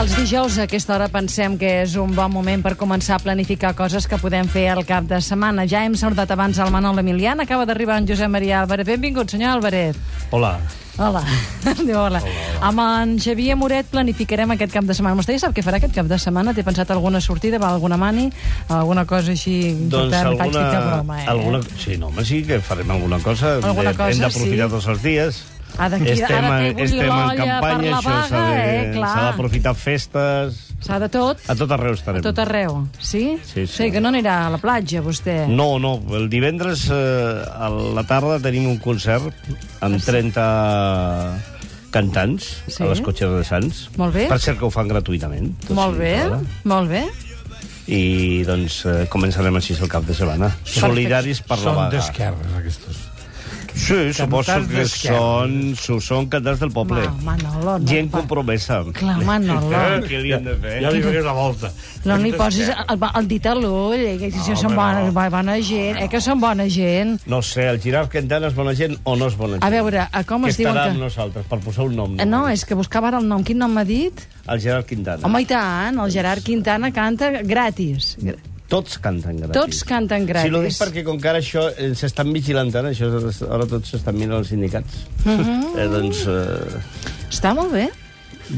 Els dijous a aquesta hora pensem que és un bon moment per començar a planificar coses que podem fer al cap de setmana. Ja hem saludat abans el Manol Emilian, acaba d'arribar en Josep Maria Álvarez. Benvingut, senyor Álvarez. Hola. Hola. Diu hola. Amb en Xavier Moret planificarem aquest cap de setmana. Vostè ja sap què farà aquest cap de setmana? Té pensat alguna sortida, va alguna mani, alguna cosa així Doncs important? Alguna, de broma, eh? alguna... Sí, no, home, sí que farem alguna cosa. Alguna Hem cosa, Hem d'aprofitar sí. tots els dies. Ha ha de estem, fer estem en campanya, la això s'ha de- eh, clar. d'aprofitar festes... S'ha de tot? A tot arreu A estarem. tot arreu, sí? Sí, sí. O sigui que no anirà a la platja, vostè. No, no, el divendres eh, a la tarda tenim un concert amb 30 cantants Sí. a les cotxes de Sants. Molt bé. Per cert que ho fan gratuïtament. tot Molt bé, ara. molt bé. I doncs eh, començarem així el cap de setmana. Solidaris per la Són vaga. d'esquerres, aquestos. Sí, suposo que són, su- són cantants del poble. Ma, Manolo, no, Gent pa- compromesa. Clar, Manolo. Què li han de fer? Ja li faré una volta. No li posis el, el dit a l'ull, eh, que si són bona, bona gent, eh, que són bona gent. No sé, el Gerard Quintana és bona gent o no és bona gent? A veure, a com que es diuen estarà que- amb nosaltres, per posar un nom. Eh, No, és que buscava ara el nom. Quin nom m'ha dit? El Gerard Quintana. Home, i tant, el Gerard Quintana canta gratis. Tots canten gratis. Tots canten gratis. Sí, lo dic perquè com que ara això eh, s'estan vigilant tant, això, és- ara tots s'estan mirant els sindicats. Mhm. eh, doncs, eh, Està molt bé.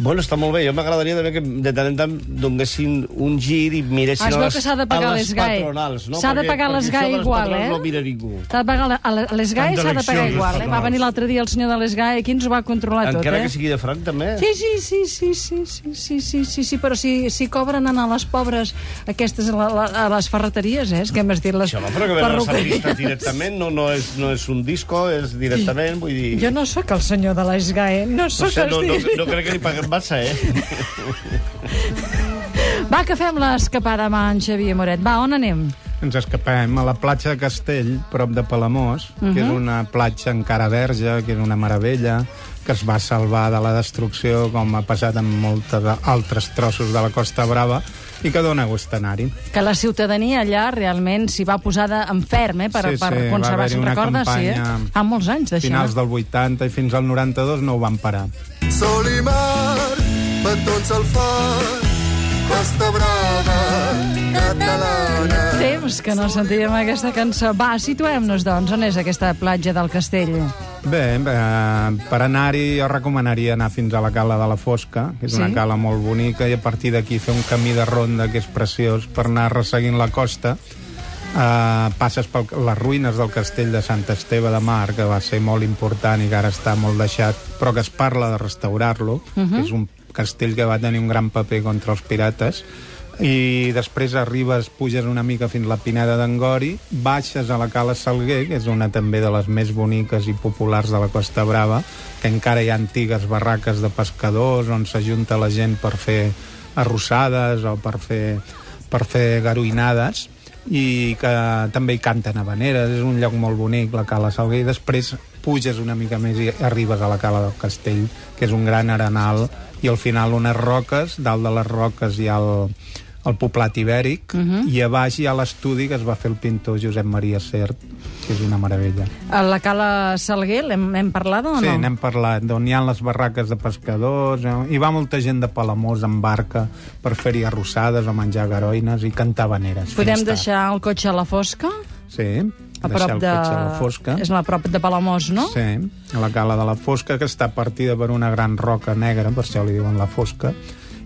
Bueno, està molt bé. Jo m'agradaria també que de tant en tant donguessin un gir i miressin Ah, es a les, que s'ha de pagar a les l'ESGAE. patronals. No? S'ha de pagar perquè les igual, patronals eh? No mira ningú. S'ha de pagar a la- a l'ESGAE s'ha de pagar igual, eh? Va venir l'altre dia el senyor de l'ESGAE aquí ens ho va controlar tot, Encara eh? que sigui de franc, també. Sí, sí, sí, sí, sí, sí, sí, sí, sí, sí, però si, si cobren anar a les pobres aquestes a, la, a les ferreteries, eh? És que m'has dit les Això no, però que artistes directament, no, no, és, no és un disco, és directament, vull dir... Jo no sóc el senyor de l'ESGAE, no no, sóc sé, no, no, el... no crec que li paguem massa, eh? Va, que fem l'escapada amb en Xavier Moret. Va, on anem? Ens escapem a la platja de Castell, prop de Palamós, uh -huh. que és una platja encara verge, que és una meravella, que es va salvar de la destrucció, com ha passat amb molts altres trossos de la Costa Brava, i que dona gust anar-hi. Que la ciutadania allà realment s'hi va posar de, en ferm, eh, per, Sí, per sí, va conservar. Se'n una recorda? Sí, eh? Fa molts anys d'això. Finals del 80 i fins al 92 no ho van parar. Sol i mar, petons al far, Costa Brava, catalana. Temps que no sentíem aquesta cançó. Va, situem-nos, doncs. On és aquesta platja del Castell? Bé, eh, per anar-hi jo recomanaria anar fins a la cala de la Fosca, que és Sí? una cala molt bonica, i a partir d'aquí fer un camí de ronda que és preciós per anar resseguint la costa. Uh, passes per les ruïnes del castell de Sant Esteve de Mar, que va ser molt important i que ara està molt deixat, però que es parla de restaurar-lo, uh -huh. és un castell que va tenir un gran paper contra els pirates, i després arribes, puges una mica fins a la Pineda d'Angori, baixes a la Cala Salguer, que és una també de les més boniques i populars de la Costa Brava, que encara hi ha antigues barraques de pescadors on s'ajunta la gent per fer arrossades o per fer, per fer garoinades i que també hi canten habaneres, és un lloc molt bonic, la Cala Salguer, i després puges una mica més i arribes a la Cala del Castell, que és un gran arenal, i al final unes roques, dalt de les roques hi ha el, el poblat ibèric, uh -huh. i a baix hi ha l'estudi que es va fer el pintor Josep Maria Cert, que és una meravella. A la Cala Salguer, l'hem hem parlat o Sí, no? n'hem parlat, d'on hi ha les barraques de pescadors, eh? hi va molta gent de Palamós en barca per fer-hi arrossades o menjar garoines i cantar habaneres. Podem deixar el cotxe a la fosca? Sí, A prop el de... cotxe a la fosca. És a prop de Palamós, no? Sí, a la cala de la Fosca, que està partida per una gran roca negra, per això li diuen la Fosca,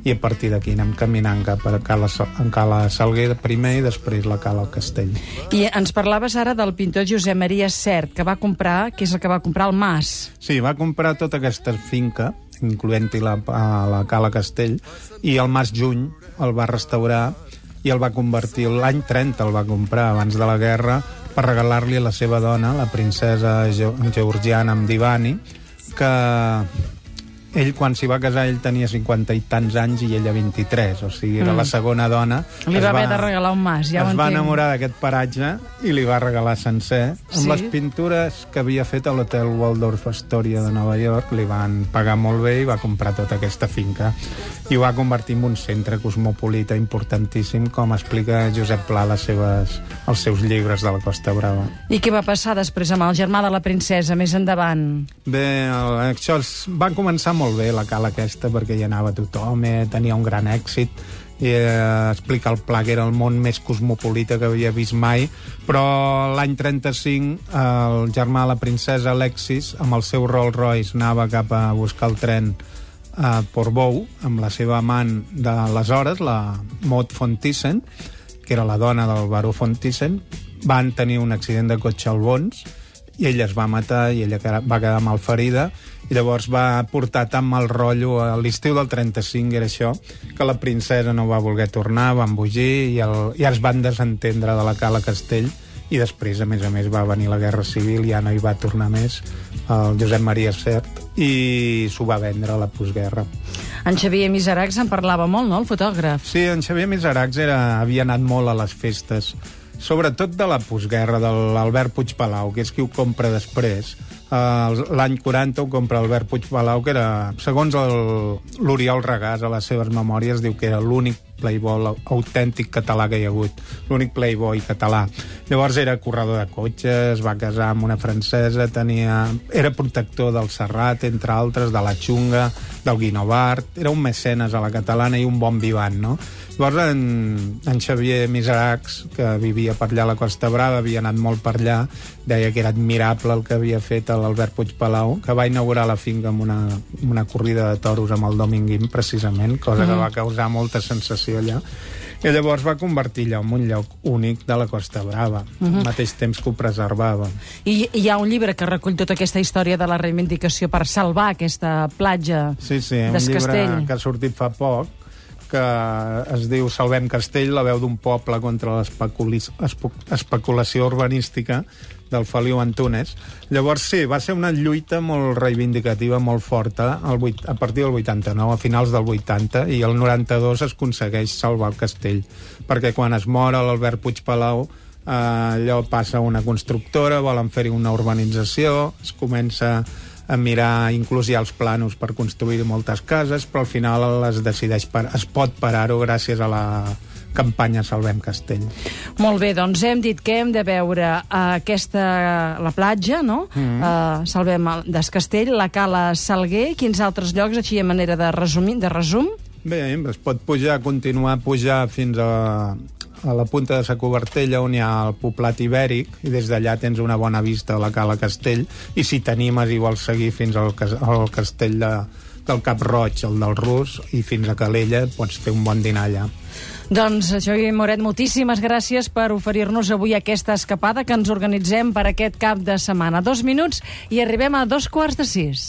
i a partir d'aquí anem caminant cap a Cala, en Cala Salguer primer i després la Cala al Castell. I ens parlaves ara del pintor Josep Maria Cert, que va comprar, que és el que va comprar el Mas. Sí, va comprar tota aquesta finca, incloent-hi la, a la Cala Castell, i el Mas Juny el va restaurar i el va convertir, l'any 30 el va comprar, abans de la guerra, per regalar-li a la seva dona, la princesa Ge- Georgiana Amdivani, que ell, quan s'hi va casar, ell tenia 50 i tants anys i ella 23, o sigui, era Mm. la segona dona. Li Es va haver de regalar un mas, ja ho es va enamorar d'aquest paratge i li va regalar sencer, amb Sí? les pintures que havia fet a l'hotel Waldorf Astoria de Nova York, li van pagar molt bé i va comprar tota aquesta finca i ho va convertir en un centre cosmopolita importantíssim, com explica Josep Pla les seves, els seus llibres de la Costa Brava. I què va passar després amb el germà de la princesa, més endavant? Bé, el- això es, va començar molt molt bé la cala aquesta perquè hi anava tothom, eh, tenia un gran èxit i eh, explica el pla que era el món més cosmopolita que havia vist mai però l'any 35 el germà de la princesa Alexis amb el seu Rolls Royce anava cap a buscar el tren a Portbou amb la seva amant d'aleshores, la Maud Fontissen, que era la dona del baró Fontissen, van tenir un accident de cotxe al Bons i ella es va matar i ella va quedar malferida i llavors va portar tan mal rotllo a l'estiu del 35 era això, que la princesa no va voler tornar, va embogir i, el, i es van desentendre de la Cala Castell i després, a més a més, va venir la Guerra Civil, ja no hi va tornar més el Josep Maria Cert i s'ho va vendre a la postguerra. En Xavier Miseracs en parlava molt, no?, el fotògraf. Sí, en Xavier Miseracs era, havia anat molt a les festes, sobretot de la postguerra, de l'Albert Puigpalau, que és qui ho compra després. Uh, L'any 40 ho compra Albert Puigpalau, que era, segons l'Oriol Regàs, a les seves memòries, diu que era l'únic playboy autèntic català que hi ha hagut, l'únic playboy català. Llavors era corredor de cotxes, va casar amb una francesa, tenia, era protector del Serrat, entre altres, de la Xunga, del Guinovart, era un mecenes a la catalana i un bon vivant, no? Llavors en, en Xavier Miseracs, que vivia per allà a la Costa Brava, havia anat molt per allà, deia que era admirable el que havia fet l'Albert Puigpalau, que va inaugurar la finca amb una, amb una corrida de toros amb el Dominguín, precisament, cosa que va causar molta sensació allà. I llavors va convertir allò en un lloc únic de la Costa Brava, al mateix temps que ho preservava. I hi ha un llibre que recull tota aquesta història de la reivindicació per salvar aquesta platja Sí, sí, un llibre Castell. que ha sortit fa poc, que es diu Salvem Castell, la veu d'un poble contra l'especulació urbanística del Feliu Antunes. Llavors, sí, va ser una lluita molt reivindicativa, molt forta, al vuit, a partir del 89, a finals del 80, i el 92 es aconsegueix salvar el castell, perquè quan es mor l'Albert Puigpalau, eh, allò passa una constructora, volen fer-hi una urbanització, es comença a mirar inclús hi ha els planos per construir moltes cases, però al final es decideix per, es pot parar-ho gràcies a la campanya Salvem Castell. Molt bé, doncs hem dit que hem de veure uh, aquesta, la platja, no? Mm. Uh, salvem el- d'Escastell, la Cala Salguer, quins altres llocs, així a manera de resumir, de resum? Bé, es pot pujar, continuar a pujar fins a, a la punta de sa Cobertella, on hi ha el poblat ibèric, i des d'allà tens una bona vista a la Cala Castell, i si t'animes i vols seguir fins al, al castell de, del Cap Roig, el del Rus, i fins a Calella, pots fer un bon dinar allà. Doncs, Xavier Moret, moltíssimes gràcies per oferir-nos avui aquesta escapada que ens organitzem per aquest cap de setmana. Dos minuts i arribem a dos quarts de sis.